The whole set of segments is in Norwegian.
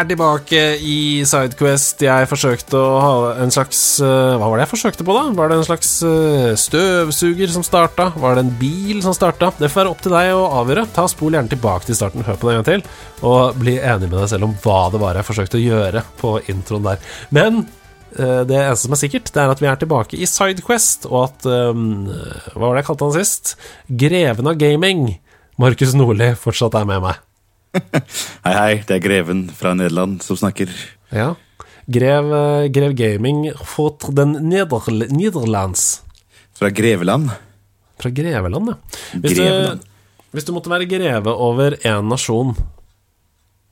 Er tilbake i Sidequest. Jeg forsøkte å ha en slags eh, Hva var det jeg forsøkte på, da? Var det en slags eh, støvsuger som starta? Var det en bil som starta? Det får være opp til deg å avgjøre. Ta Spol gjerne tilbake til starten, hør på det en gang til, og bli enig med deg selv om hva det var jeg forsøkte å gjøre på introen der. Men eh, det eneste som er sikkert, det er at vi er tilbake i Sidequest, og at Hva var det jeg kalte han sist? Greven av gaming. Markus Nordli fortsatt er med meg. Hei, hei, det er Greven fra Nederland som snakker. Ja. Grev, eh, Grev Gaming fått den Nederl Nederlands. Fra Greveland. Fra Greveland, ja. Hvis Greveland. Du, hvis du måtte være greve over én nasjon,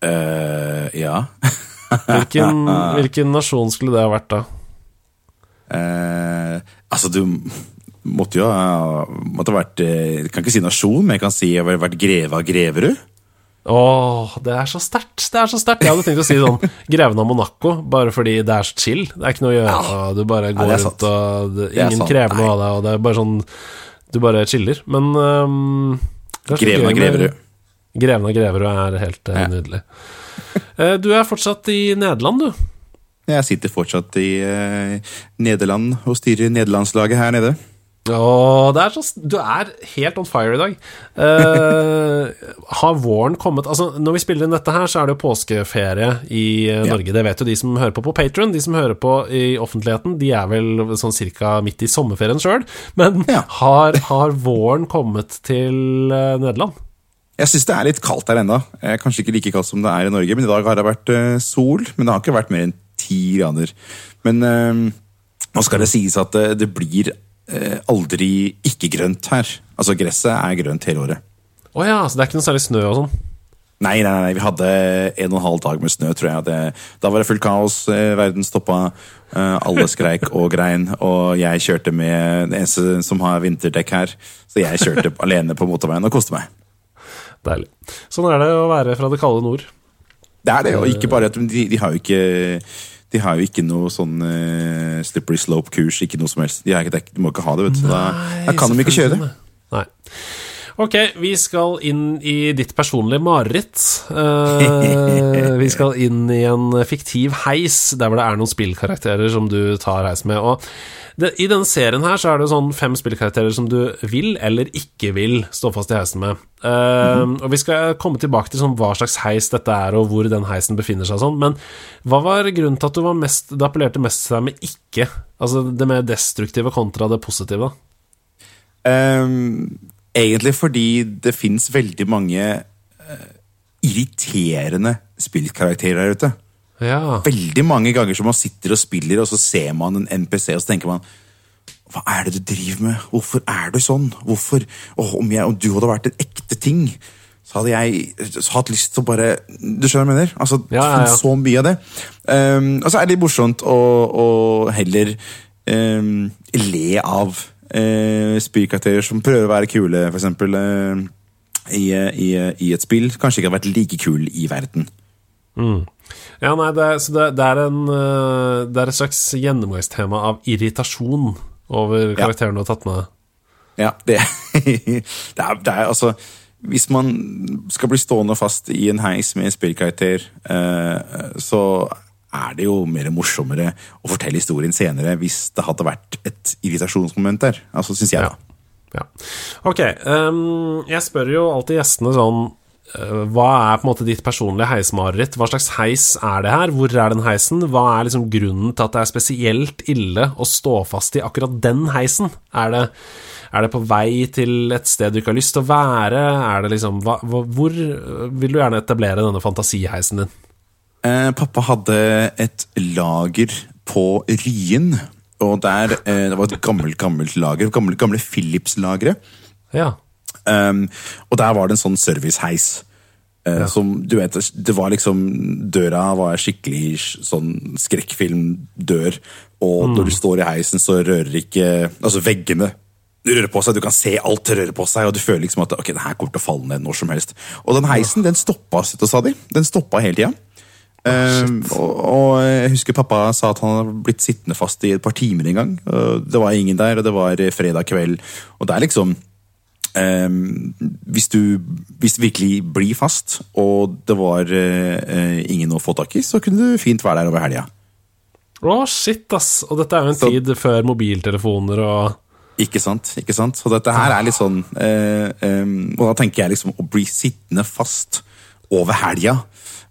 uh, ja. hvilken, hvilken nasjon skulle det ha vært da? Uh, altså, du måtte jo ha måtte ha vært kan ikke si nasjon, men jeg kan si jeg har vært greve av Greverud. Åh, det er så sterkt! Det er så sterkt. Jeg hadde tenkt å si sånn Greven av Monaco, bare fordi det er så chill. Det er ikke noe å gjøre. ja. Du bare går er rundt, og det, ingen krever noe av deg, og det er bare sånn Du bare chiller. Men um, Greven av Greverud. Greven av Greverud er helt eh, Ja. nydelig. Eh, Du er fortsatt i Nederland, du. Jeg sitter fortsatt i uh, Nederland og styrer nederlandslaget her nede. Åh, det er så, du er helt on fire i dag. Uh, har våren kommet Altså, Når vi spiller inn dette her, så er det jo påskeferie i eh, Ja. Norge. Det vet jo de som hører på på Patron. De som hører på i offentligheten, de er vel sånn cirka midt i sommerferien sjøl. Men Ja. har, har våren kommet til eh, Nederland? Jeg syns det er litt kaldt her ennå. Kanskje ikke like kaldt som det er i Norge, men i dag har det vært sol. Men det har ikke vært mer enn ti grader. Men uh, nå skal det sies at det, blir aldri ikke grønt her. Altså Gresset er grønt hele året. Å ja, så det er ikke noe særlig snø og sånn? Nei, nei, nei, vi hadde en og en halv dag med snø, tror jeg. Det, da var det fullt kaos. eh, Verden stoppa. eh, Alle skreik og grein. Og jeg kjørte med den eneste som har vinterdekk her. Så jeg kjørte alene på motorveien og koste meg. Deilig. Sånn er det å være fra det kalde nord. Det er det, og ikke bare at de, de har jo ikke de har jo ikke noe sånn uh, slippery slope-kurs, ikke noe som helst. De, er, de må ikke ha det, vet du. Så da, da kan de ikke kjøre det. Nei. Ok, vi skal inn i ditt personlige mareritt. Uh, vi skal inn i en fiktiv heis, der hvor det er noen spillkarakterer som du tar heis med. Og det, I denne serien her så er det sånn fem spillkarakterer som du vil eller ikke vil stå fast i heisen med. Eh, Og Vi skal komme tilbake til sånn hva slags heis dette er, og hvor den heisen befinner seg. sånn Men hva var grunnen til at du var mest, det appellerte mest til deg med ikke? Altså det mer destruktive kontra det positive? da? Egentlig fordi det fins veldig mange uh, irriterende spillkarakterer der ute. Ja. Veldig mange ganger som man sitter og spiller, og så ser man en NPC, og så tenker man Hva er det du driver med? Hvorfor er du sånn? Hvorfor? Oh, om, jeg, om du hadde vært en ekte ting, så hadde jeg så hatt lyst til å bare Du skjønner hva jeg mener? Altså, Ja, ja, ja. Så mye av det. Um, og så er det litt morsomt å, å heller um, le av uh, spillkarakterer som prøver å være kule, eksempel. Uh, i, i, I et spill. Kanskje ikke har vært like kul i verden. Ja, nei, det, så det, det, er en, øh, det er et slags gjennomgangstema av irritasjon over karakteren du har tatt med deg. Ja, det, det, er, det er altså Hvis man skal bli stående fast i en heis med en spillkarakter, eh, så er det jo mer morsommere å fortelle historien senere hvis det hadde vært et irritasjonsmoment der. Altså, syns jeg, da. Ja. Ok, Um, jeg spør jo alltid gjestene sånn øh, Hva er på en måte ditt personlige heismareritt? Hva slags heis er det her? Hvor er den heisen? Hva er liksom grunnen til at det er spesielt ille å stå fast i akkurat den heisen? Er det, er det på vei til et sted du ikke har lyst til å være? Liksom hva, Hvor vil du gjerne etablere denne fantasiheisen din? Eh, pappa hadde et lager på Ryen. Og der, eh, Det var et gammelt gammelt lager. Gamle, gamle Philips-lageret. Ja. Um, og der var det en sånn serviceheis. Uh, Som, du vet, det var liksom Døra var skikkelig sånn skrekkfilmdør. Og når du står i heisen, så rører ikke Altså, veggene rører på seg, du kan se alt røre på seg, og du føler liksom at ok, det her kommer til å falle ned når som helst. Og den heisen den stoppa de. Den stoppa hele tida. Um, og, og jeg husker pappa sa at han hadde blitt sittende fast i et par timer en gang. Det var ingen der, og det var fredag kveld. Og det er liksom um, hvis, du, hvis du virkelig blir fast, og det var uh, ingen å få tak i, så kunne du fint være der over helga. Å, shit, ass. Og dette er jo en Så- tid før mobiltelefoner og Ikke sant? ikke sant? Så dette her er litt sånn eh, em, Og da tenker jeg liksom å bli sittende fast over helga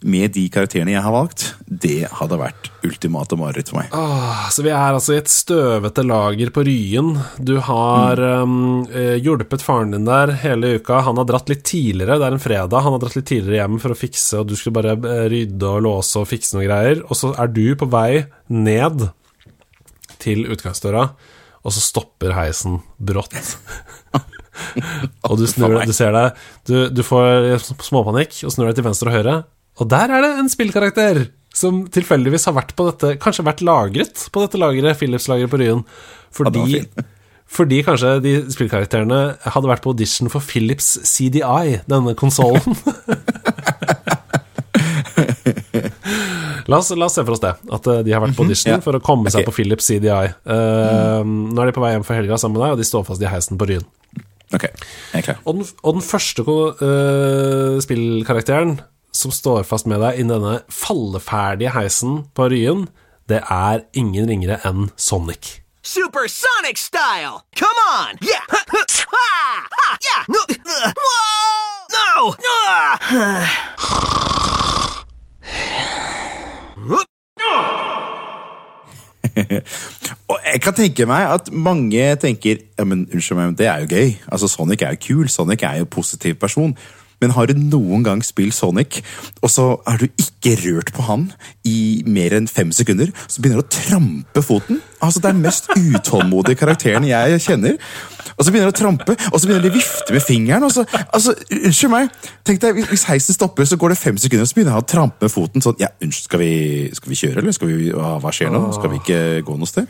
med de karakterene jeg har valgt, det hadde vært ultimate mareritt for meg. Ah, Så vi er altså i et støvete lager på Ryen. Du har um, eh, hjulpet faren din der hele uka. Han har dratt litt tidligere, det er en fredag. Han har dratt litt tidligere hjem for å fikse, og du skulle bare eh, rydde og låse og fikse noen greier. Og så er du på vei ned til utgangsdøra, og så stopper heisen brått. og du snur du ser deg Du, du får småpanikk og snur deg til venstre og høyre, og der er det en spillkarakter som tilfeldigvis har vært på dette Kanskje vært lagret på dette lageret, Philips-lageret på Ryen. Fordi, Ja, fordi kanskje de spillkarakterene hadde vært på audition for Philips CDI, denne konsollen. La oss, la oss se for oss det, at eh, de har vært på audition ja. for å komme seg okay. på Philips CDI. Eh, Nå er de på vei hjem for helga sammen med deg, og de står fast i heisen på Ryen. Ok, jeg klar. Og den, og den første uh, spillkarakteren som står fast med deg i denne falleferdige heisen på Ryen, det er ingen ringere enn Sonic. Supersonic style! Come on! Yeah! Ha! Ha! Yeah! No! uh, Whoa! No! Ah! Og jeg kan tenke meg at mange tenker ja, men unnskyld meg, men det er jo gøy. Altså, Sonic er jo kul, Sonic er jo en positiv person. Men har du noen gang spilt Sonic, og så er du ikke rørt på han i mer enn fem sekunder, så begynner du å trampe foten? Altså, Det er den mest utålmodige karakteren jeg kjenner. Og så begynner du å trampe, og så begynner de å vifte med fingeren. Og så, altså, Unnskyld meg, tenk deg, hvis- heisen stopper, så går det fem sekunder, og så begynner han å trampe med foten. sånn, ja, unnskyld, Skal vi, skal vi kjøre, eller? Skal vi, hva, skjer nå? Skal vi ikke gå noe sted?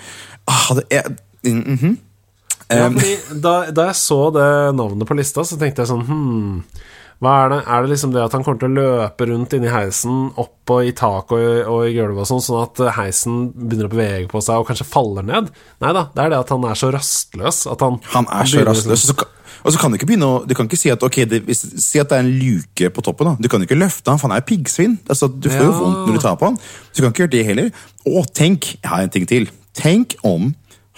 Ah, det er, mm, mhm. Ja, fordi da, da jeg så det navnet på lista, så tenkte jeg sånn hmm, hva er det? Er det liksom det at han kommer til å løpe rundt inni heisen, opp og i tak og, og i gulvet og sånn, sånn at heisen begynner å bevege på seg og kanskje faller ned? Nei da, det er det at han er så rastløs at han Han er så rastløs. Kan- Og så kan du ikke begynne å Du kan ikke si at ok, det, si at det er en luke på toppen. da Du kan ikke løfte han, for han er piggsvin. Altså, du får jo Ja. vondt når du tar på han. Så du kan ikke gjøre det heller. Og tenk, jeg har en ting til. Tenk om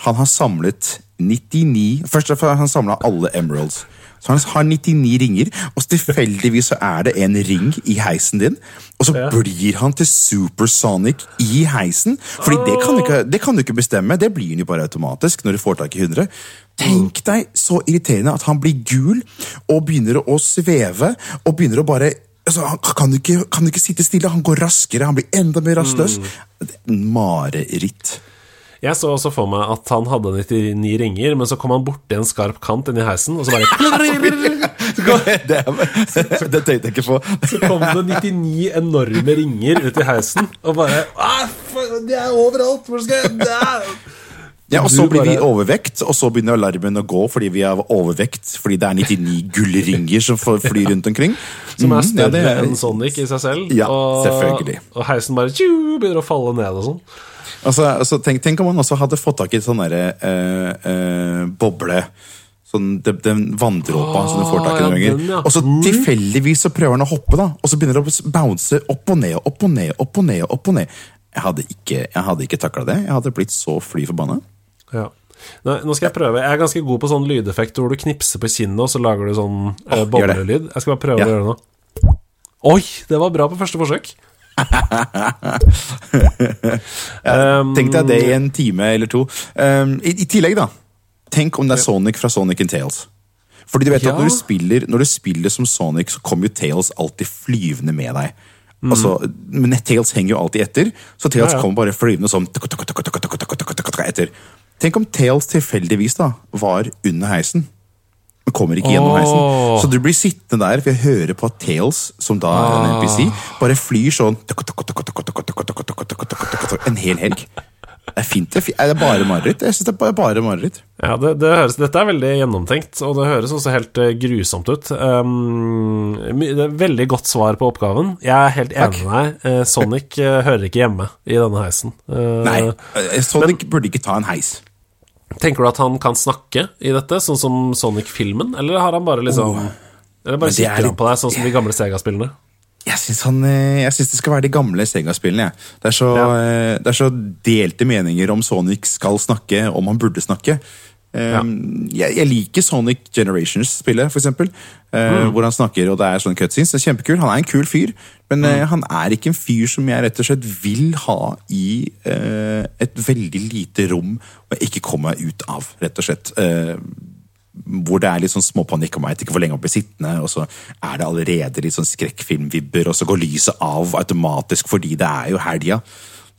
han har samlet 99 Først har han samla alle emeralds. Så han har 99 ringer, og tilfeldigvis så er det en ring i heisen din. Og så Ja. blir han til Supersonic i heisen. Fordi det kan, du ikke, det kan du ikke bestemme. Det blir han jo bare automatisk når du får tak i 100. Tenk deg så irriterende at han blir gul og begynner å sveve og begynner å bare altså, Han kan du ikke, kan du ikke sitte stille, han går raskere, han blir enda mer rastløs. En Mareritt. Jeg så også for meg at han hadde 99 ringer, men så kom han borti en skarp kant inni heisen, og så bare det, det tenkte jeg ikke på. Så kom det 99 enorme ringer ut i heisen, og bare «Ah, De er overalt! Hvor skal jeg det er- Ja, og så blir vi overvekt, og så begynner alarmen å gå fordi vi er overvekt. Fordi det er 99 gullringer som flyr rundt omkring. Som er Mhm, større enn Sonic i seg selv. Ja, og, selvfølgelig. Og heisen bare tju, begynner å falle ned og sånn. Altså, altså, tenk, tenk om man også hadde fått tak i sånn derre eh, eh, boble. Sånn, den, den vanndråpa som du får tak i Ah, noen ganger. ja. Og så tilfeldigvis så prøver han å hoppe, da. Og så begynner det å bounce opp og ned, opp og ned, opp og ned. opp og ned. Jeg hadde ikke, jeg hadde ikke takla det. Jeg hadde blitt så fly forbanna. Ja. Nå, nå skal jeg prøve. Jeg er ganske god på sånn lydeffekt hvor du knipser på kinnet, og så lager du sånn det. boblelyd. Jeg skal bare prøve Ja. å gjøre det nå. Oi, det var bra på første forsøk um, Tenk deg det i en time eller to. Um, i, i, tillegg, da. Tenk om det er Sonic fra Sonic and Tales. Fordi du vet ja. at når du, spiller, når du, spiller, som Sonic, så kommer jo Tales alltid flyvende med deg. Mm. Altså, men Tales henger jo alltid etter, så Tales ja, ja. kommer bare flyvende sånn etter. Tenk om Tales tilfeldigvis da var under heisen men kommer ikke gjennom heisen. Så du blir sittende der, for jeg hører på at Tails, som da er en NPC, bare flyr sånn en hel helg. Det er fint. Det er, er bare mareritt? Jeg syns det er bare, mareritt. Ja, det, det høres, Dette er veldig gjennomtenkt, og det høres også helt eh, grusomt ut. Um, det er Veldig godt svar på oppgaven. Jeg er helt enig med deg. Eh, Sonic eh, hører ikke hjemme i denne heisen. Eh, Nei, Sonic Sonic burde ikke ta en heis. Tenker du at han kan snakke i dette, sånn som Sonic-filmen, eller har han bare liksom Eller bare er kikker han på deg, sånn som de gamle Sega-spillene? Jeg syns han, eh, det skal være de gamle Sega-spillene. Det, Ja. eh, det er så delte meninger om Sonic skal snakke, om han burde snakke. Eh, jeg, jeg liker Sonic Generations-spillet, eksempel. eh, Hvor han snakker, og det er sånn cutscenes. Det er kjempekul. Han er en kul fyr, men mm. han er ikke en fyr som jeg rett og slett vil ha i uh, et veldig lite rom og ikke komme meg ut av, rett og slett. Uh, hvor det er litt sånn småpanikk og jeg vet ikke hvor lenge han blir sittende, og så er det allerede litt sånn skrekkfilmvibber, og så går lyset av automatisk fordi det er jo helga.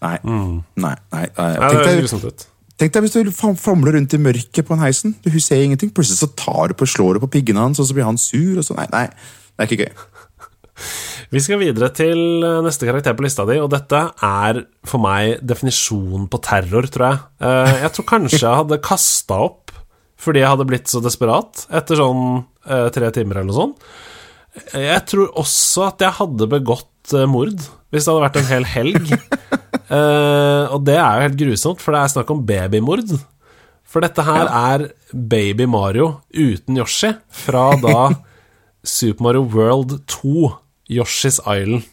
Nei, nei, nei. nei. Ja, Tenk, det høres deg, grusomt ut. Tenk deg hvis du famler rundt i mørket på en heisen, du ser ingenting, plutselig så tar du på slår du på piggene hans, og så blir han sur, og så Nei, nei, det er ikke gøy. Vi skal videre til eh, neste karakter på lista di, og dette er for meg definisjonen på terror, tror jeg. Eh, Jeg tror kanskje jeg hadde kasta opp fordi jeg hadde blitt så desperat etter sånn eh, tre timer eller noe sånt. Jeg tror også at jeg hadde begått mord hvis det hadde vært en hel helg. Eh, og det er jo helt grusomt, for det er snakk om babymord. For dette her er Baby Mario uten Yoshi fra da Super Mario World 2, Yoshi's Island.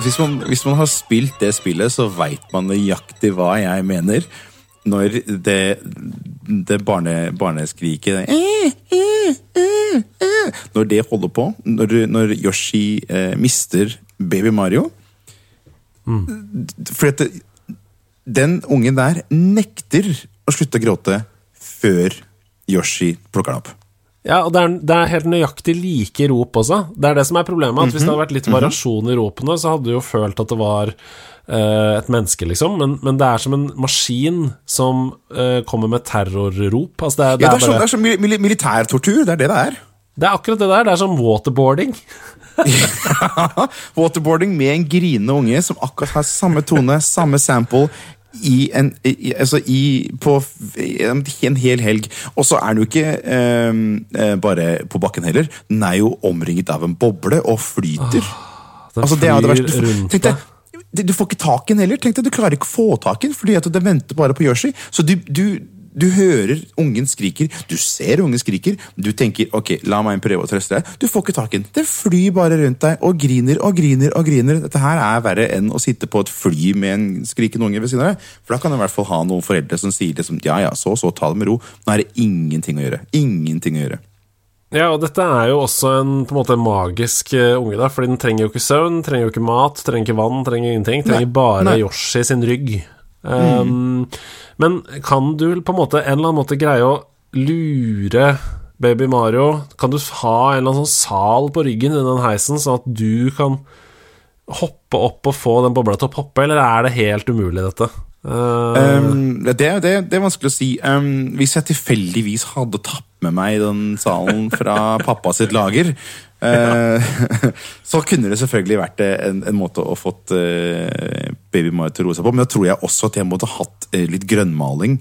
Hvis man, hvis man har spilt det spillet, så veit man nøyaktig hva jeg mener. Når det, det barne, barneskriket eh, eh, eh, Når det holder på, når, når Yoshi eh, mister baby Mario For at det, den ungen der nekter å slutte å gråte før Yoshi plukker den opp. Ja, og det er, det er helt nøyaktig like rop også. Det er det som er problemet. At Hvis det hadde vært litt variasjon i ropene, så hadde du jo følt at det var et menneske, liksom. Men, men det er som en maskin som eh, kommer med terrorrop. Altså, det er, det Ja, det er, bare, det er som mil- mil- militærtortur. Det er det det er. det er akkurat det der. Det er som waterboarding. Waterboarding med en grinende unge som akkurat har samme tone, samme sample, i en, i, altså i, på en, hel helg. Og så er den jo ikke eh, eh, bare på bakken heller. Den er jo omringet av en boble og flyter. Den altså, det er det verste. Tenk deg. Du får ikke tak i den heller. Tenk deg, Du klarer ikke å få tak i den, fordi at det venter bare på Yoshi. Så du, du, du hører ungen skriker, du ser ungen skriker, du tenker ok, la meg prøve å trøste deg. Du får ikke tak i den. Det flyr bare rundt deg og griner og griner og griner. Dette her er verre enn å sitte på et fly med en skrikende unge ved siden av deg. For da kan du i hvert fall ha noen foreldre som sier liksom, ja ja, så så, ta det med ro. Nå er det ingenting å gjøre. Ingenting å gjøre. Ja, og dette er jo også en på en måte magisk eh, unge, da, fordi den trenger jo ikke søvn, trenger jo ikke mat, trenger ikke vann, trenger ingenting. Trenger Nei, bare nei. Yoshi sin rygg. Um, Men kan du på en måte en eller annen måte greie å lure Baby Mario? Kan du ha en eller annen sånn sal på ryggen i den heisen, sånn at du kan hoppe opp og få den bobla til å poppe, eller er det helt umulig, dette? Uh, Um, det, det, det er vanskelig å si. Um, hvis jeg tilfeldigvis hadde tatt med meg den salen fra pappa sitt lager, uh, så kunne det selvfølgelig vært eh, en, en måte å fått uh, Baby Mario til å roe seg på. Men da tror jeg også at jeg måtte hatt litt grønnmaling.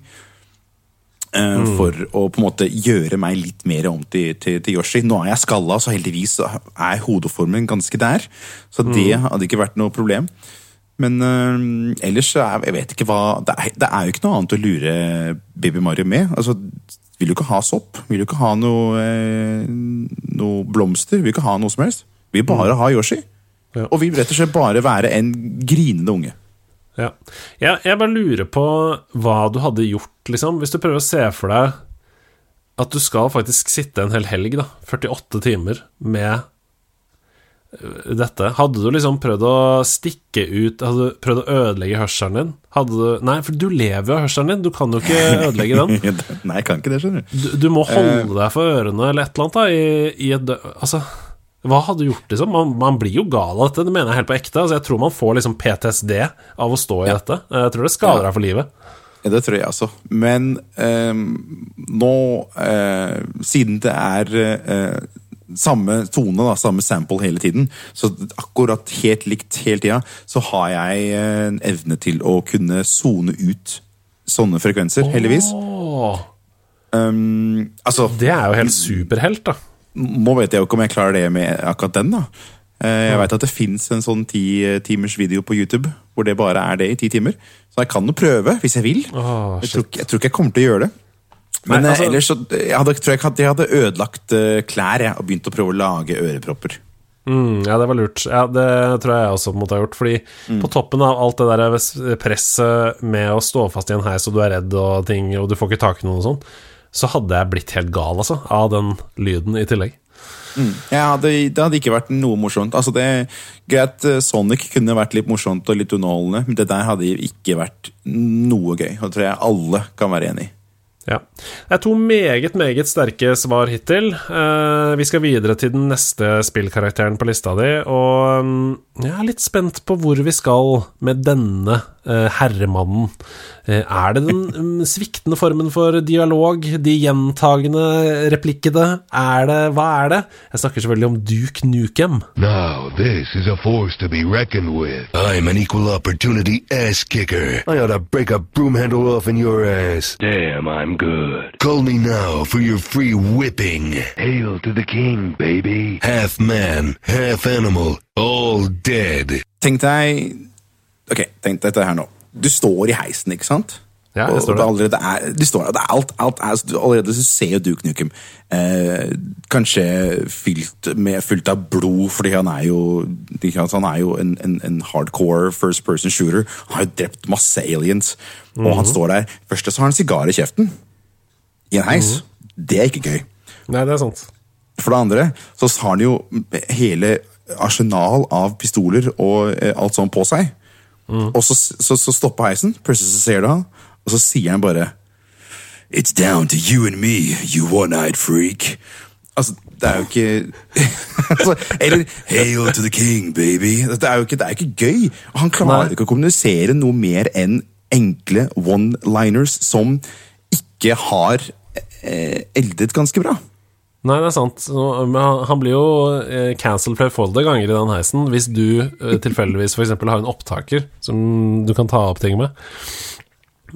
eh, For å på en måte gjøre meg litt mer om til, til, til Yoshi. Nå er jeg skalla, så heldigvis er hodeformen ganske der. Så det hadde ikke vært noe problem. Men øh, ellers så er, jeg vet ikke hva det er, det er jo ikke noe annet å lure Baby Mario med. Altså, Vil du ikke ha sopp, vil du ikke ha noe, øh, noe blomster, vil du ikke ha noe som helst. Vil bare ha Yoshi. Ja. Og vil rett og slett bare være en grinende unge. Ja. Jeg, jeg bare lurer på hva du hadde gjort, liksom. Hvis du prøver å se for deg at du skal faktisk sitte en hel helg, da, 48 timer, med dette. Hadde du liksom prøvd å stikke ut Hadde du prøvd å ødelegge hørselen din? Hadde du Nei, for du lever jo av hørselen din, du kan jo ikke ødelegge den. Nei, jeg kan ikke det, skjønner du. Du, må holde deg for ørene eller et eller annet, da, i, i et. Altså Hva hadde du gjort, liksom? Man, man blir jo gal av dette, det mener jeg helt på ekte. Altså, jeg tror man får liksom PTSD av å stå i dette. Jeg tror det skader deg for livet. Ja, det tror jeg også. Men ehm, nå, eh, siden det er eh, samme tone, da, samme sample hele tiden, så akkurat helt likt hele tida, så har jeg eh, en evne til å kunne sone ut sånne frekvenser, heldigvis. Um, altså, det er jo helt superhelt, da. nå vet jeg jo ikke om jeg klarer det med akkurat den, da. Eh, Jeg vet at det fins en sånn ti timers video på YouTube hvor det bare er det i ti timer. Så jeg kan jo prøve, hvis jeg vil. Oh, jeg, tror, ikke- jeg tror ikke jeg kommer til å gjøre det. Men Nei, eh, altså- ellers så jeg hadde, tror jeg at jeg hadde ødelagt eh, klær jeg, og begynt å prøve å lage ørepropper. Mm, ja, det var lurt. Ja, Det tror jeg jeg også måtte ha gjort. Fordi Mm. på toppen av alt det der presset med å stå fast i en heis, og du er redd og ting, og du får ikke tak i noen og sånn, så hadde jeg blitt helt gal, altså, av den lyden i tillegg. Mm. Ja, det hadde ikke vært noe morsomt. Altså det, greit, eh, Sonic kunne vært litt morsomt og litt underholdende, men det der hadde ikke vært noe gøy. Det tror jeg alle kan være enig i. Ja. Det er to meget, meget sterke svar hittil. Eh, vi skal videre til den neste spillkarakteren på lista di, og mm, jeg er litt spent på hvor vi skal med denne herremannen. Eh, er det den mm, sviktende formen for dialog, de gjentagende replikkene? Er det Hva er det? Jeg snakker selvfølgelig om Duke Nukem. Now, this is a force to be reckoned with. I'm an equal opportunity ass kicker. I ought to break a broom handle off in your ass. Damn, I'm good. Call me now for your free whipping. Hail to the king, baby. Half man, half animal, all dead. Tenk deg Ok, tenk dette her nå. Du står i heisen, ikke sant? Ja, jeg står der. allerede er, du står der, er alt, alt er, du, Allerede så ser jo Duke Nukem eh, kanskje fylt, med, fylt av blod, fordi han er jo, han er jo en, en, en hardcore first person shooter. Han har jo drept masse aliens, og Mhm. han står der. Først så har han sigar i kjeften. I en heis. Mhm. Det er ikke gøy. Nei, det er sant. For det andre så har han jo hele arsenal av pistoler og eh, alt sånt på seg. Og så, så, så stopper heisen, plutselig så ser du han, og så sier han bare It's down to you and me, you one-eyed freak. Altså, det er jo ikke altså, Eller Hail to the king, baby. Det er jo ikke, det er ikke gøy. Og han klarer Nei. ikke å kommunisere noe mer enn enkle one-liners som ikke har eh, eldet ganske bra. Nei, det er sant. Men han, blir jo cancel cancelled Folder ganger i den heisen hvis du eh, tilfeldigvis f.eks. har en opptaker som du kan ta opp ting med.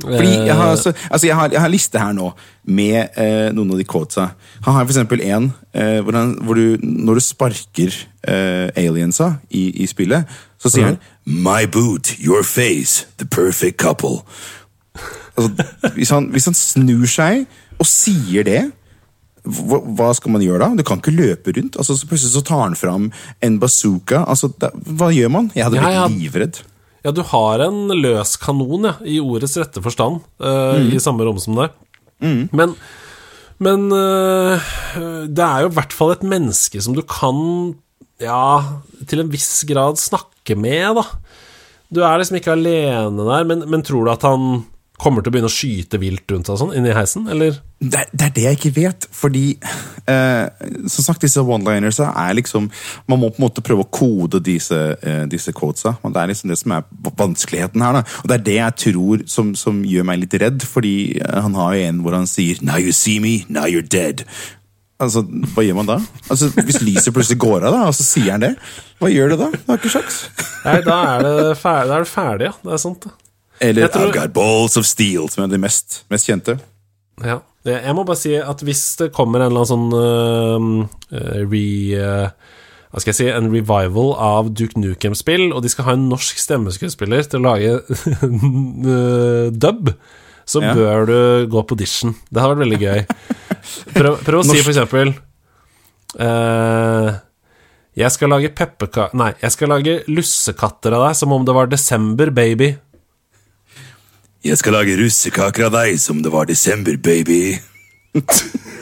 Fordi jeg Eh. har, altså, altså jeg har, jeg har liste her nå med eh, noen av de quotesa. Han har eksempel en eh, hvor, han, hvor du, når du sparker eh, aliensa i, i spillet, så sier han My boot, your face, the perfect couple. Altså, hvis, han, hvis han snur seg og sier det, hva, hva skal man gjøre da? Du kan ikke løpe rundt. Altså, så plutselig så tar han fram en bazooka. Altså, da, hva gjør man? Jeg hadde blitt ja. livredd. Ja, du har en løs kanon, ja, i ordets rette forstand, eh, i samme rom som deg. Men, men uh, det er jo i hvert fall et menneske som du kan, ja, til en viss grad snakke med, da. Du er liksom ikke alene der, men, men tror du at han kommer til å begynne å skyte vilt rundt seg sånn inni heisen, eller? Det, det er det jeg ikke vet, fordi eh, Som sagt, disse one-linersa er liksom Man må på en måte prøve å kode disse, eh, disse codesa. Men Det er liksom det som er vanskeligheten her. da Og det er det jeg tror som, som gjør meg litt redd, fordi eh, han har jo en hvor han sier Now you see me, now you're dead. Altså, Hva gjør man da? Altså, Hvis lyset plutselig går av, da, og så sier han det, hva gjør du da? Du har ikke sjans. Nei, da er det ferdig, da er det ferdig ja. Det er sant, det. Eller tror- I've got balls of steel, som er de mest, mest kjente. Ja. Jeg må bare si at hvis det kommer en eller annen sånn øh, re... Uh, hva skal jeg si, en revival av Duke Nukem-spill, og de skal ha en norsk stemmeskuespiller til å lage øh, dub, så Ja. bør du gå på audition. Det hadde vært veldig gøy. Prøv, prøv å si for eksempel uh, Jeg skal lage pepperka... Nei, jeg skal lage lussekatter av deg som om det var desember, baby. Jeg skal lage russekaker av deg som det var desember, baby.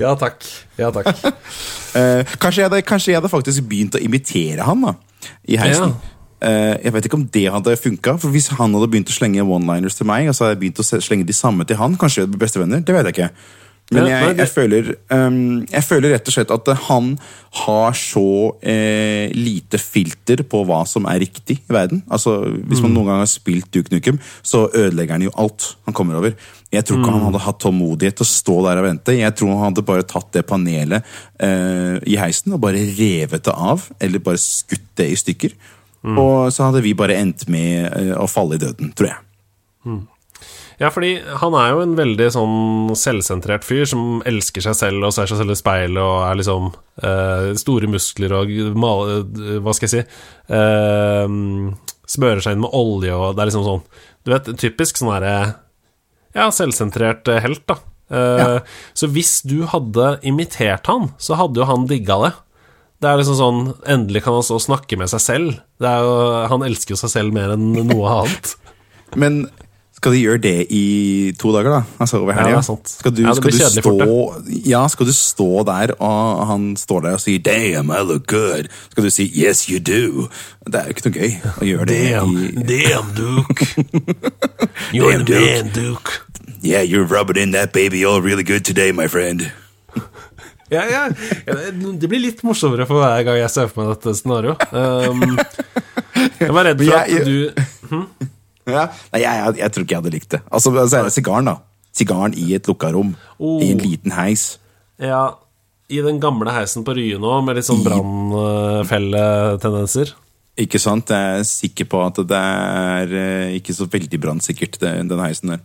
Ja takk. Ja takk. Eh, kanskje, jeg hadde, kanskje jeg hadde faktisk begynt å imitere han da, i heisen. Eh, jeg vet ikke om det hadde funka. For hvis han hadde begynt å slenge one-liners til meg, og så hadde jeg begynt å slenge de samme til han, kanskje vi hadde blitt bestevenner. Det vet jeg ikke. Men jeg, jeg, føler, um, jeg føler rett og slett at han har så eh, lite filter på hva som er riktig i verden. Altså, Hvis Mm. man noen gang har spilt Duke Nukem, så ødelegger han jo alt han kommer over. Jeg tror ikke Mm. han hadde hatt tålmodighet til å stå der og vente. Jeg tror han hadde bare tatt det panelet eh, i heisen og bare revet det av, eller bare skutt det i stykker. Mm. Og så hadde vi bare endt med eh, å falle i døden, tror jeg. Ja, fordi han er jo en veldig sånn selvsentrert fyr som elsker seg selv og ser seg selv i speilet og er liksom uh, Store muskler og male, Hva skal jeg si uh, Smører seg inn med olje og Det er liksom sånn Du vet, typisk sånn derre Ja, selvsentrert eh, helt, da. Uh, Ja. Så hvis du hadde imitert han, så hadde jo han digga det. Det er liksom sånn Endelig kan han stå og snakke med seg selv. Det er jo, han elsker jo seg selv mer enn noe annet. Men skal de gjøre det i to dager, da? Altså over Ja, helga? er. Skal du, Ja, skal du stå Ja, skal du stå der, og han står der og sier 'damn, I look good'? Skal du si 'yes, you do'? Det er jo ikke noe gøy å gjøre det i damn, Duke. You're Damn, Duke. Duke. Yeah, you're rubbing in that baby all really good today, my friend. Ja, ja. ja, det- blir litt morsommere for hver gang jeg ser for meg dette scenarioet. Um, jeg var redd for at du du Ja. Nei, jeg, jeg, jeg tror ikke jeg hadde likt det. Altså, så er det sigaren, da. Sigaren i et lukka rom. Oh. I en liten heis. Ja, i den gamle heisen på Rye nå, med litt sånn brannfelletendenser. Ikke sant? Jeg er sikker på at det er eh, ikke så veldig brannsikkert, den heisen der.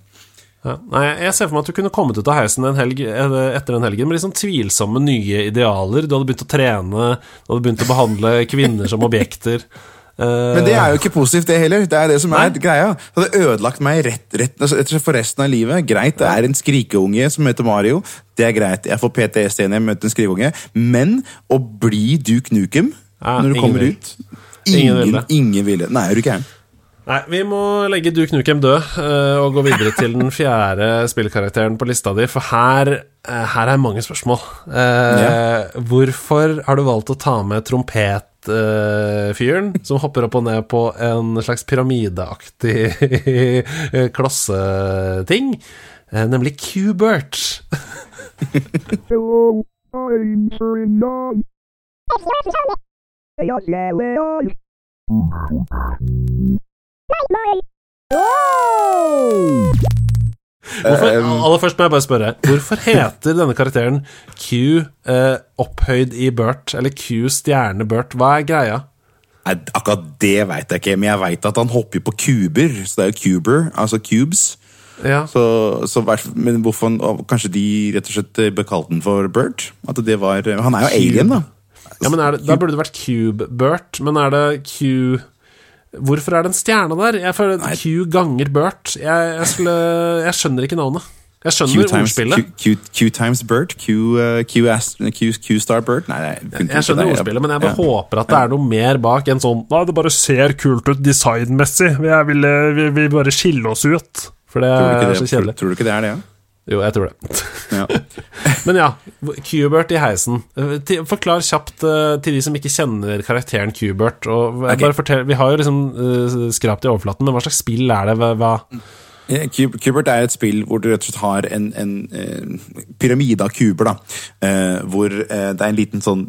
Ja. Nei, jeg ser for meg at du kunne kommet ut av heisen en helg, eh, etter den helgen med litt sånn tvilsomme nye idealer. Du hadde begynt å trene, du hadde begynt å behandle kvinner som objekter. Eh, Men det er jo ikke positivt, det heller. Det er det som er Nei. greia. Det hadde ødelagt meg rett, rett, altså, for resten av livet. Greit, det er en skrikeunge som heter Mario. Det er greit. Jeg får PTSD når jeg møter en skrikeunge. Men å bli Duke Nukem Ja, når du kommer vil. ut Ingen Ingen, ville. ingen. Nei, er du gæren? Nei, vi må legge Duke Nukem død eh, og gå videre til den fjerde spillkarakteren på lista di, for her, eh, her er mange spørsmål. Eh, Hvorfor har du valgt å ta med trompetfyren som hopper opp og ned på en slags pyramideaktig eh, klosseting, eh, nemlig Q-Bert? Hello, I'm ja, ja. Hvorfor, Eh, aller først må jeg bare spørre, hvorfor heter denne karakteren Q eh, opphøyd i Bert, eller Q stjerne Bert? Hva er greia? Nei, akkurat det veit jeg ikke, men jeg veit at han hopper på kuber. Så det er jo cuber, altså cubes. Ja. Så, så men hvorfor Kanskje de rett og slett bekalte den for Bert? At det var Han er jo alien, da. Ja, men det, Da burde det vært Cube-Bert, men er det Q Hvorfor er det en stjerne der? Jeg føler Q ganger Bert. Jeg, jeg, skulle, jeg skjønner ikke navnet. Jeg Q skjønner times, ordspillet. Q, Q, Q times Bert? Q, uh, Q, Q, Q star Bert? Nei, jeg, Jeg skjønner ordspillet, men jeg bare Ja. håper at det er noe mer bak enn sånn Nei, det bare ser kult ut designmessig. Vi, vi, vi bare skille oss ut. For det Tror er så det, tror, kjedelig. tror du ikke det er det? Ja? Jo, jeg tror det. Ja. Men ja, Q-Bert i heisen. Eh, Forklar kjapt eh, til de som ikke kjenner karakteren og bare fortell, Vi har jo liksom eh, skrapt i overflaten, men hva slags spill er det? Hva? Cubert er et spill hvor du rett og slett har en, en en pyramide av kuber. eh, Hvor det er en liten sånn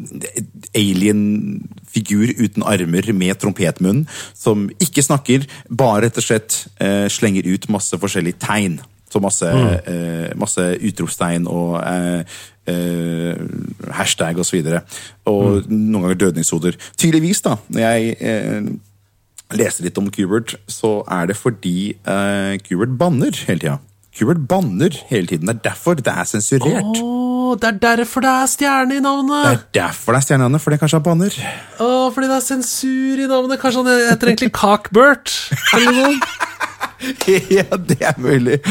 alien-figur uten armer med trompetmunn, som ikke snakker, bare rett og slett slenger ut masse forskjellige tegn. Så masse, eh, masse utropstegn og eh, eh, hashtag og så. Og noen ganger dødningshoder. Tydeligvis, da, når jeg eh, leser litt om Kubert, så er det fordi eh, Kubert banner hele tida. Kubert banner hele tiden. Det er derfor det er sensurert. Oh, det er derfor det er stjerne i navnet! Det er derfor det er stjerne i navnet, fordi kanskje han banner. Å, fordi det er sensur i navnet. Kanskje han heter egentlig Cockbert? Eller noe? ja, det er mulig.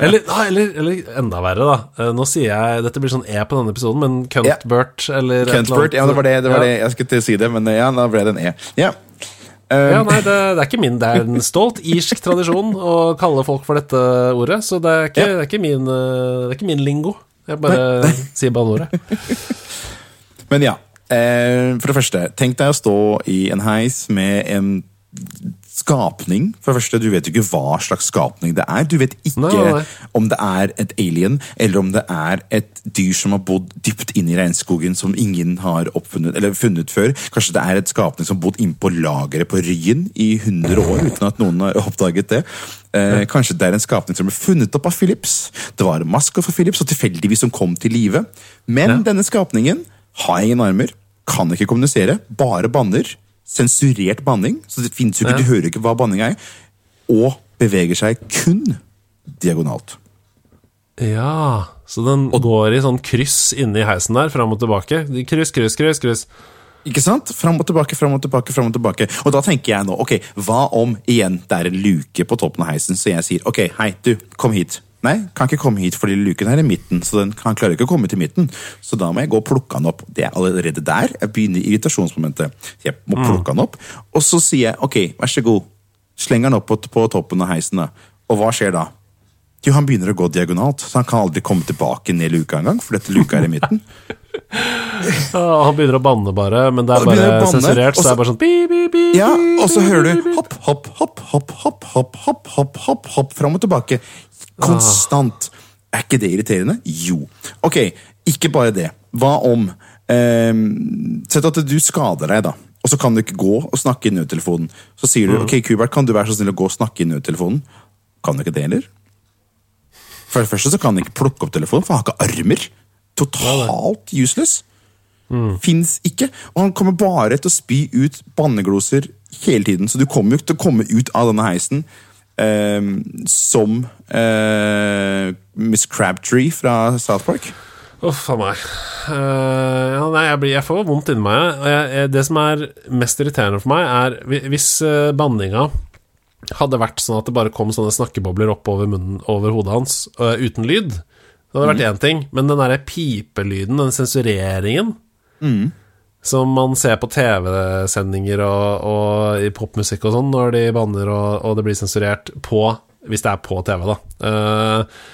Eller, da, eller, eller enda verre, da. Eh, Nå sier jeg Dette blir sånn E på denne episoden, men Cuntbert ja. eller Cuntbert, ja, det var det, det, var Ja. det. Jeg skulle til å si det, men ja, da ble det en E. Ja. Ja, Um, nei, det, det er ikke min. Det er en stolt irsk tradisjon å kalle folk for dette ordet, så det er ikke, det er ikke, min, eh, det er ikke min lingo. Jeg bare sier banneordet. Men ja. Eh, for det første, tenk deg å stå i en heis med en skapning. For det første, Du vet jo ikke hva slags skapning det er. Du vet ikke Nei, nei, om det er et alien, eller om det er et dyr som har bodd dypt inn i regnskogen, som ingen har oppfunnet, eller funnet før. Kanskje det er et skapning som har bodd innpå lageret på Ryen i 100 år, uten at noen har oppdaget det. Eh, kanskje det er en skapning som ble funnet opp av Philips. Det var en masker for Philips, og tilfeldigvis som kom til live. Men denne skapningen har ingen armer, kan ikke kommunisere, bare banner. Sensurert banning, så det finnes jo ikke, Ja. du hører ikke hva banning er. Og beveger seg kun diagonalt. Ja, så den går i sånn kryss inni heisen der, fram og tilbake. Kryss, kryss, kryss, kryss. Ikke sant? Fram og tilbake, fram og tilbake. fram Og tilbake. Og da tenker jeg nå, ok, hva om igjen det er en luke på toppen av heisen, så jeg sier ok, hei, du, kom hit. Nei, kan ikke komme hit fordi luken her er i midten, så den, han klarer ikke å komme til midten. Så da må jeg gå og plukke han opp. Det er allerede der jeg begynner irritasjonsmomentet. Jeg må plukke han opp, og så sier jeg ok, vær så god, Slenger han opp på, toppen av heisen. da. Og hva skjer da? Jo, han begynner å gå diagonalt, så han kan aldri komme tilbake ned luka engang, for dette luka er i midten. Ah, han begynner å banne bare, men det er bare sensurert, så og det så- er bare sånn bi, bi, bi, Ja, og så hører du hopp, hopp, hopp, hopp, hopp, hopp, hopp, hopp, hopp, hopp, hopp, fram og tilbake. Konstant. Er ikke det irriterende? Jo. Ok, ikke bare det. Hva om eh, Sett at du skader deg, da. Og så kan du ikke gå og snakke i nødtelefonen. Så sier du ok, Kubert, kan du være så snill å gå og snakke i nødtelefonen? Kan du ikke det, eller? For det første så kan han ikke plukke opp telefonen, for han har ikke armer. Totalt useless. Fins ikke. Og han kommer bare til å spy ut bannegloser hele tiden. Så du kommer jo ikke til å komme ut av denne heisen som eh, Miss Crabtree fra South Park. Uff a meg. Uh, ja, nei, jeg, blir, jeg får vondt inni meg. Jeg, jeg, det som er mest irriterende for meg, er hvis uh, banninga hadde vært sånn at det bare kom sånne snakkebobler opp over, munnen, over hodet hans uh, uten lyd. Det hadde vært én ting, men den derre pipelyden, den sensureringen som man ser på TV-sendinger og, og i popmusikk og sånn, når de banner og, og det blir sensurert på Hvis det er på TV, da. Uh,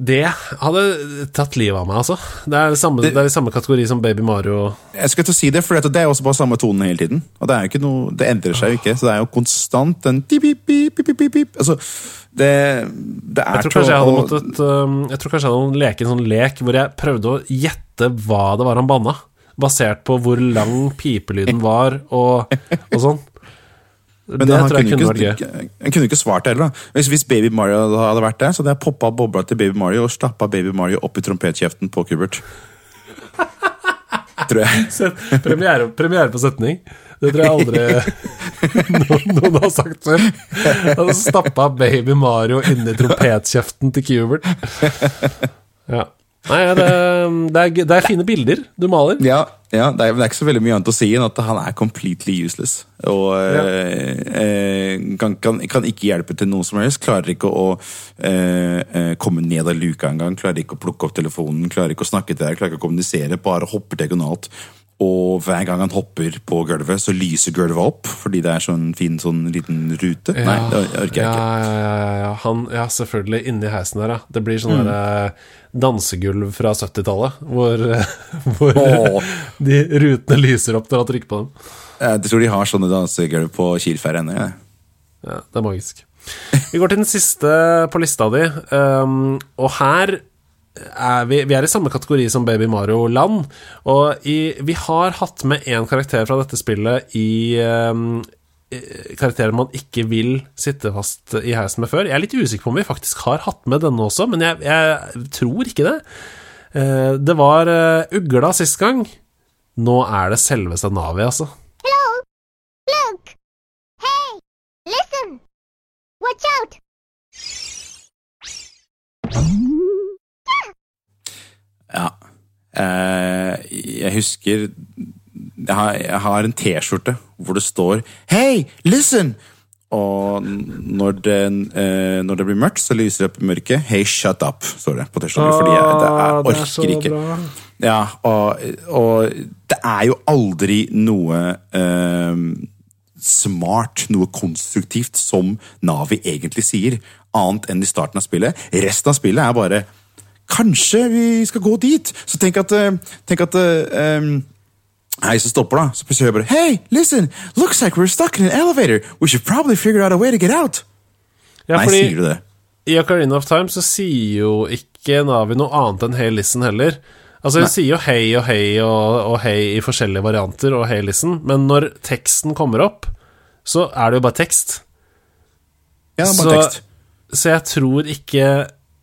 det hadde tatt livet av meg, altså. Det er, det samme, det er i samme kategori som Baby Mario. Jeg skal til å si Det for det er også bare samme tonen hele tiden. Og Det er jo ikke noe, det endrer seg jo ikke. Så det er jo konstant den pip, pip, pip, pip, pip, pip. Altså, det, det er Jeg tror kanskje jeg hadde måttet um, Jeg tror kanskje jeg hadde leke en sånn lek hvor jeg prøvde å gjette hva det var han banna, basert på hvor lang pipelyden var og, og sånn. Men det det tror jeg kunne, vært gøy. han kunne ikke svart det heller. da. Hvis, hvis Baby Mario hadde vært der, så hadde jeg poppa bobla til Baby Mario og stappa Baby Mario opp i trompetkjeften på Kubert. Tror jeg. Premiere, premiere på setning. Det tror jeg aldri noen, noen har sagt før. Stappa Baby Mario inni trompetkjeften til Kubert. Ja. Nei, det, det, er, det er fine bilder du maler. Ja, ja det, er, det er ikke så veldig mye annet å si enn at han er completely useless. Og ja. eh, kan, kan, kan ikke hjelpe til noe som helst. Klarer ikke å eh, eh, komme ned av luka engang. Klarer ikke å plukke opp telefonen, klarer ikke å snakke til deg, klarer ikke å kommunisere. Bare hopper diagonalt. Og hver gang han hopper på gulvet, så lyser gulvet opp, fordi det er sånn fin sånn liten rute. Nei, det orker jeg ja, ikke. ja, ja, ja, ja. Han, ja, selvfølgelig. Inni heisen der, ja. Det blir sånn Mm. eh, dansegulv fra 70-tallet, hvor, hvor Åh. de rutene lyser opp når han trykker på dem. Jeg tror de har sånne dansegulv på Kielferja ennå. jeg. Ja, det er magisk. Vi går til den siste på lista di, um, og her er vi, vi er i samme kategori som Baby Mario Land. Og i, vi har hatt med én karakter fra dette spillet i um, karakterer man ikke vil sitte fast i heisen med før. Jeg er litt usikker på om vi faktisk har hatt med denne også, men jeg, jeg tror ikke det. Uh, det var uh, ugla sist gang. Nå er det selveste Navi, altså. Hello? Look! Hey! Listen! Watch out! Ja. Eh, jeg husker jeg har, jeg har en T-skjorte hvor det står 'Hey, listen!' Og når, den, eh, når det blir mørkt, så lyser det opp i mørket. 'Hey, shut up', står det på T-skjorten. Fordi jeg, det, jeg orker det ikke. Ja, og, og det er jo aldri noe eh, smart, noe konstruktivt, som Navi egentlig sier, annet enn i starten av spillet. Resten av spillet er bare Kanskje vi skal gå dit? Så tenk at, eh, tenk at um, em, heisen stopper, da, så plutselig hører jeg bare Hey, listen! Looks like we're stuck in an elevator. We should probably figure out a way to get out. Ja, Nei, sier du det? i Ocarina of Time så sier jo ikke Navi noe annet enn Hey Listen heller. Altså, hun Nei. sier jo hei og hei og, og hei i forskjellige varianter og Hey Listen, men når teksten kommer opp, så er det jo bare tekst. Ja, bare Så- tekst. Så jeg tror ikke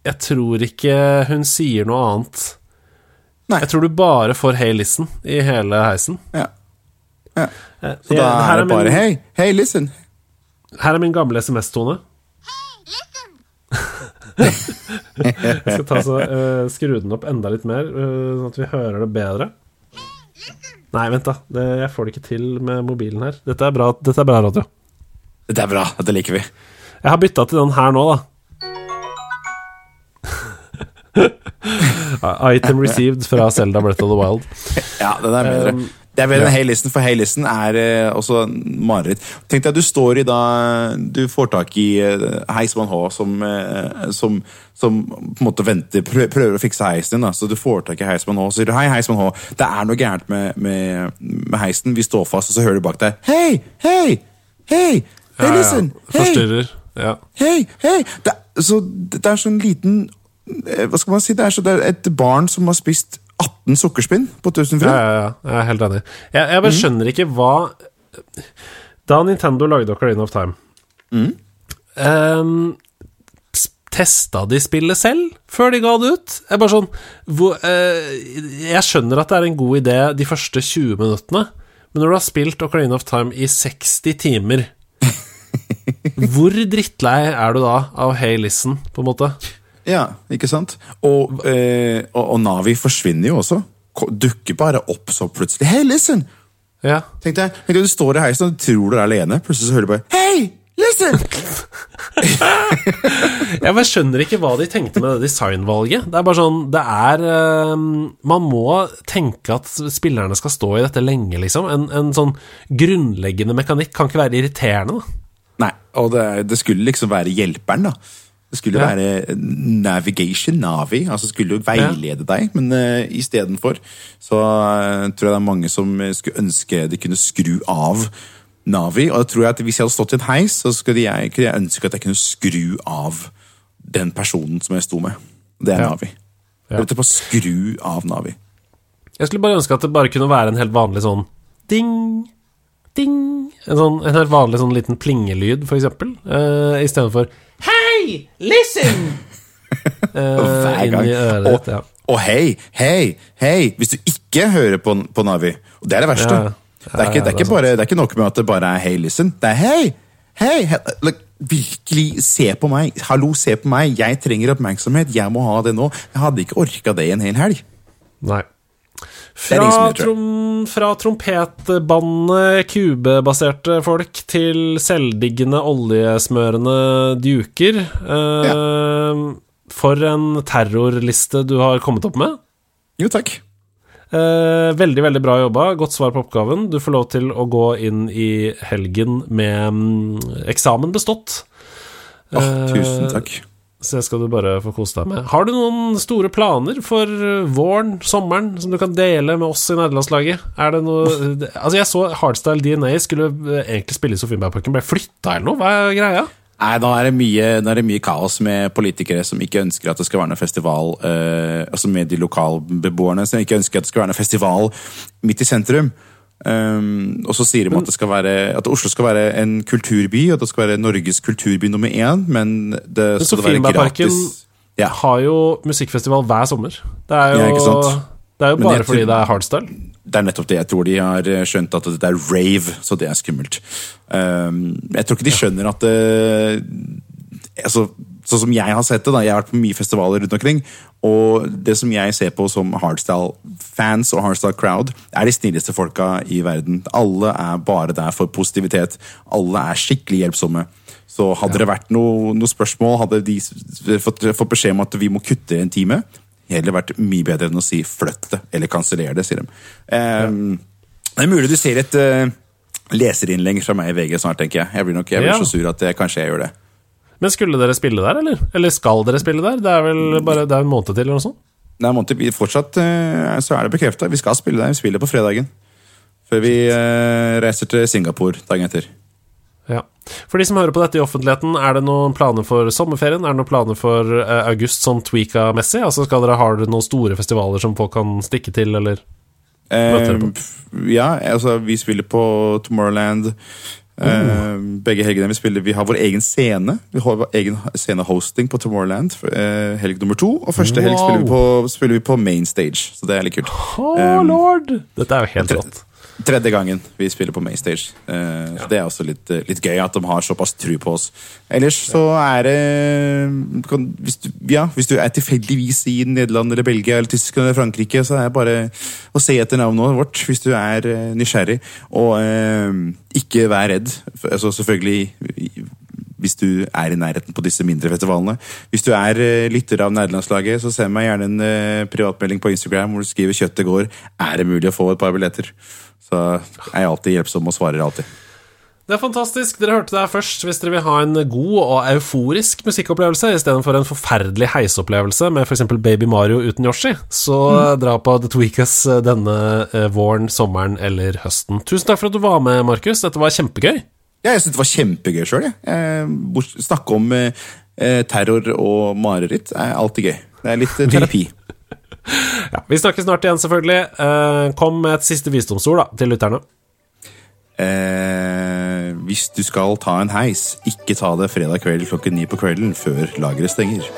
Jeg tror ikke hun sier noe annet. Nei. Jeg tror du bare får Hey Listen i hele heisen. Ja. ja. Eh, Så da er det bare min, Hey, hey, listen. Her er min gamle SMS-tone. Listen. Jeg skal ta så, uh, skru den opp enda litt mer, uh, sånn at vi hører det bedre. Nei, vent, da. Det, jeg får det ikke til med mobilen her. Dette er bra, dette er bra radio. Det er bra. Dette liker vi. Jeg har bytta til den her nå, da. Item received fra Zelda Breath of the Wild. Ja, den er bedre. Um, det er bedre ja. Hey Listen, for Hey Listen er eh, også mareritt. Tenk deg at du står i da Du får tak i eh, Heismann H, som, eh, som, som på en måte venter, prø- prøver å fikse heisen din. da Så du får tak i Heismann H, så sier hei, Heismann H. Det er noe gærent med, med, med heisen. Vi står fast, og så hører du bak deg Hei, hei, hei, hei, listen, hei. Forstyrrer. Ja. Hei, hei! Det, så det er sånn liten Hva skal man si? Det er, så, det er et barn som har spist 18 sukkerspinn på 1000 frø. ja, ja, jeg er helt enig. Jeg, jeg Mm. bare skjønner ikke hva Da Nintendo lagde Ocarina of Time Mm. Eh, Testa de spillet selv før de ga det ut? Jeg bare sånn hvor, eh, Jeg skjønner at det er en god idé de første 20 minuttene, men når du har spilt Ocarina of Time i 60 timer Hvor drittlei er du da av Hey Listen, på en måte? Ja, ikke sant? Og, eh, og, og Navi forsvinner jo også. Ko- Dukker bare opp så plutselig. Hey, listen! Ja. Tenk deg, tenk deg du står i heisen og du tror du er alene. Plutselig så hører du bare Hei, listen! Jeg bare skjønner ikke hva de tenkte med det designvalget. Det er bare sånn Det er eh, Man må tenke at spillerne skal stå i dette lenge, liksom. En, en sånn grunnleggende mekanikk kan ikke være irriterende, da. Nei, og det, det skulle liksom være hjelperen, da. Det skulle Ja. være navigation, Navi. Altså skulle jo veilede deg, men uh, istedenfor så uh, tror jeg det er mange som eh, skulle ønske de kunne skru av Navi. Og jeg tror at hvis jeg hadde stått i en heis, så skulle jeg, kunne jeg ønske at jeg kunne skru av den personen som jeg sto med. Det er Ja. Navi. Ja. Jeg vet på skru av Navi. Jeg skulle bare ønske at det bare kunne være en helt vanlig sånn ding, ding En, sånn, en helt vanlig sånn liten plingelyd, for eksempel. Uh, Istedenfor Hei, listen! Eh, Hver gang. øret ja. og hei, hei, hei! Hvis du ikke hører på, på Navi, og det er det verste Ja, ja. det, er ikke, det, er det er ikke bare, det er ikke nok med at det bare er hei, listen. Det er hei! Hei! he- like, virkelig, se på meg! Hallo, se på meg! Jeg trenger oppmerksomhet! Jeg må ha det nå! Jeg hadde ikke orka det i en hel helg. Nei. Fra, trom, fra trompetbandene, kubebaserte folk, til selvdiggende, oljesmørende duker. Eh, For en terrorliste du har kommet opp med. Jo, takk. Eh, veldig, veldig bra jobba. Godt svar på oppgaven. Du får lov til å gå inn i helgen med mm, eksamen bestått. Eh, tusen takk. Så det skal du bare få kose deg med. Har du noen store planer for våren, sommeren, som du kan dele med oss i nederlandslaget? Er det noe Altså, jeg så Hardstyle DNA skulle eh, egentlig spille i Sofienbergparken, ble flytta eller noe? Hva er greia? Nei, da er, mye, da er det mye kaos med politikere som ikke ønsker at det skal være noe festival eh, Altså med de lokalbeboerne som ikke ønsker at det skal være noe festival midt i sentrum. Um, og så sier de at, det skal være, at Oslo skal være en kulturby, og det skal være Norges kulturby nummer én, men det skal det være gratis. Ja. har jo musikkfestival hver sommer. Det er jo, Ja. Det er jo bare fordi tror- det er hardstyle. Det er nettopp det. Jeg tror de har eh, skjønt at det er rave, så det er skummelt. Um, jeg tror ikke de skjønner at det, altså, Sånn som jeg har sett det, da, jeg har vært på mye festivaler rundt omkring, og det som jeg ser på som hardstyle-fans og hardstyle-crowd, er de snilleste folka i verden. Alle er bare der for positivitet. Alle er skikkelig hjelpsomme. Så hadde det vært noe, noe spørsmål, hadde de fått, fått beskjed om at vi må kutte en time, heller vært mye bedre enn å si flytt det, eller kanseller det, sier de. Ehm, Det er mulig du ser et uh, leserinnlegg fra meg i VG snart, tenker jeg. Jeg blir nok jeg blir Ja. så sur at jeg, kanskje jeg gjør det. Men skulle dere spille der, eller? Eller skal dere spille der? Det er vel bare det er en måned til, eller noe sånt? Det er en måned til. fortsatt eh, så er det bekrefta. Vi skal spille der. Vi spiller på fredagen. Før vi eh, reiser til Singapore dagen etter. Ja. For de som hører på dette i offentligheten, er det noen planer for sommerferien? Er det noen planer for eh, august sånn tweaka-messig? Altså skal dere ha noen store festivaler som folk kan stikke til, eller? Eh, ja, altså, vi spiller på Tomorrowland. Eh, begge helgene vi spiller Vi har vår egen scene. Vi har vår egen scenehosting på Tomorrowland eh, helg nummer to. Og første helg spiller vi, på, spiller vi på main stage, så det er litt kult. Oh, Um, lord! Dette er jo helt rått. Tredje gangen vi spiller på Mainstage. Uh, ja. så Det er også litt, eh, litt gøy at de har såpass tru på oss. Ellers så er det kan, hvis, du, ja, hvis du er tilfeldigvis i Nederland eller Belgia eller Tyskland eller Frankrike, så er det bare å se etter navnet vårt hvis du er eh, nysgjerrig. Og uh, ikke vær redd. Altså, selvfølgelig hvis du er i nærheten på disse mindre festivalene. Hvis du er eh, lytter av nederlandslaget, så send meg gjerne en eh, privatmelding på Instagram hvor du skriver 'kjøttet går'. Er det mulig å få et par billetter? Så er jeg alltid hjelpsom og svarer alltid. Det er fantastisk. Dere hørte det her først. Hvis dere vil ha en god og euforisk musikkopplevelse istedenfor en forferdelig heiseopplevelse med f.eks. Baby Mario uten Yoshi, så dra på The Tweakas eh, denne våren, sommeren eller høsten. Tusen takk for at du var med, Markus. Dette var kjempegøy. Ja, jeg syntes det var kjempegøy sjøl. Snakke om eh, eh, terror og mareritt er alltid gøy. Det er litt eh, terapi. Ja, vi snakkes snart igjen, selvfølgelig. Eh, kom med et siste visdomsord da, til lytterne. Eh, hvis du skal ta en heis, ikke ta det fredag kveld klokken ni på kvelden før lageret stenger.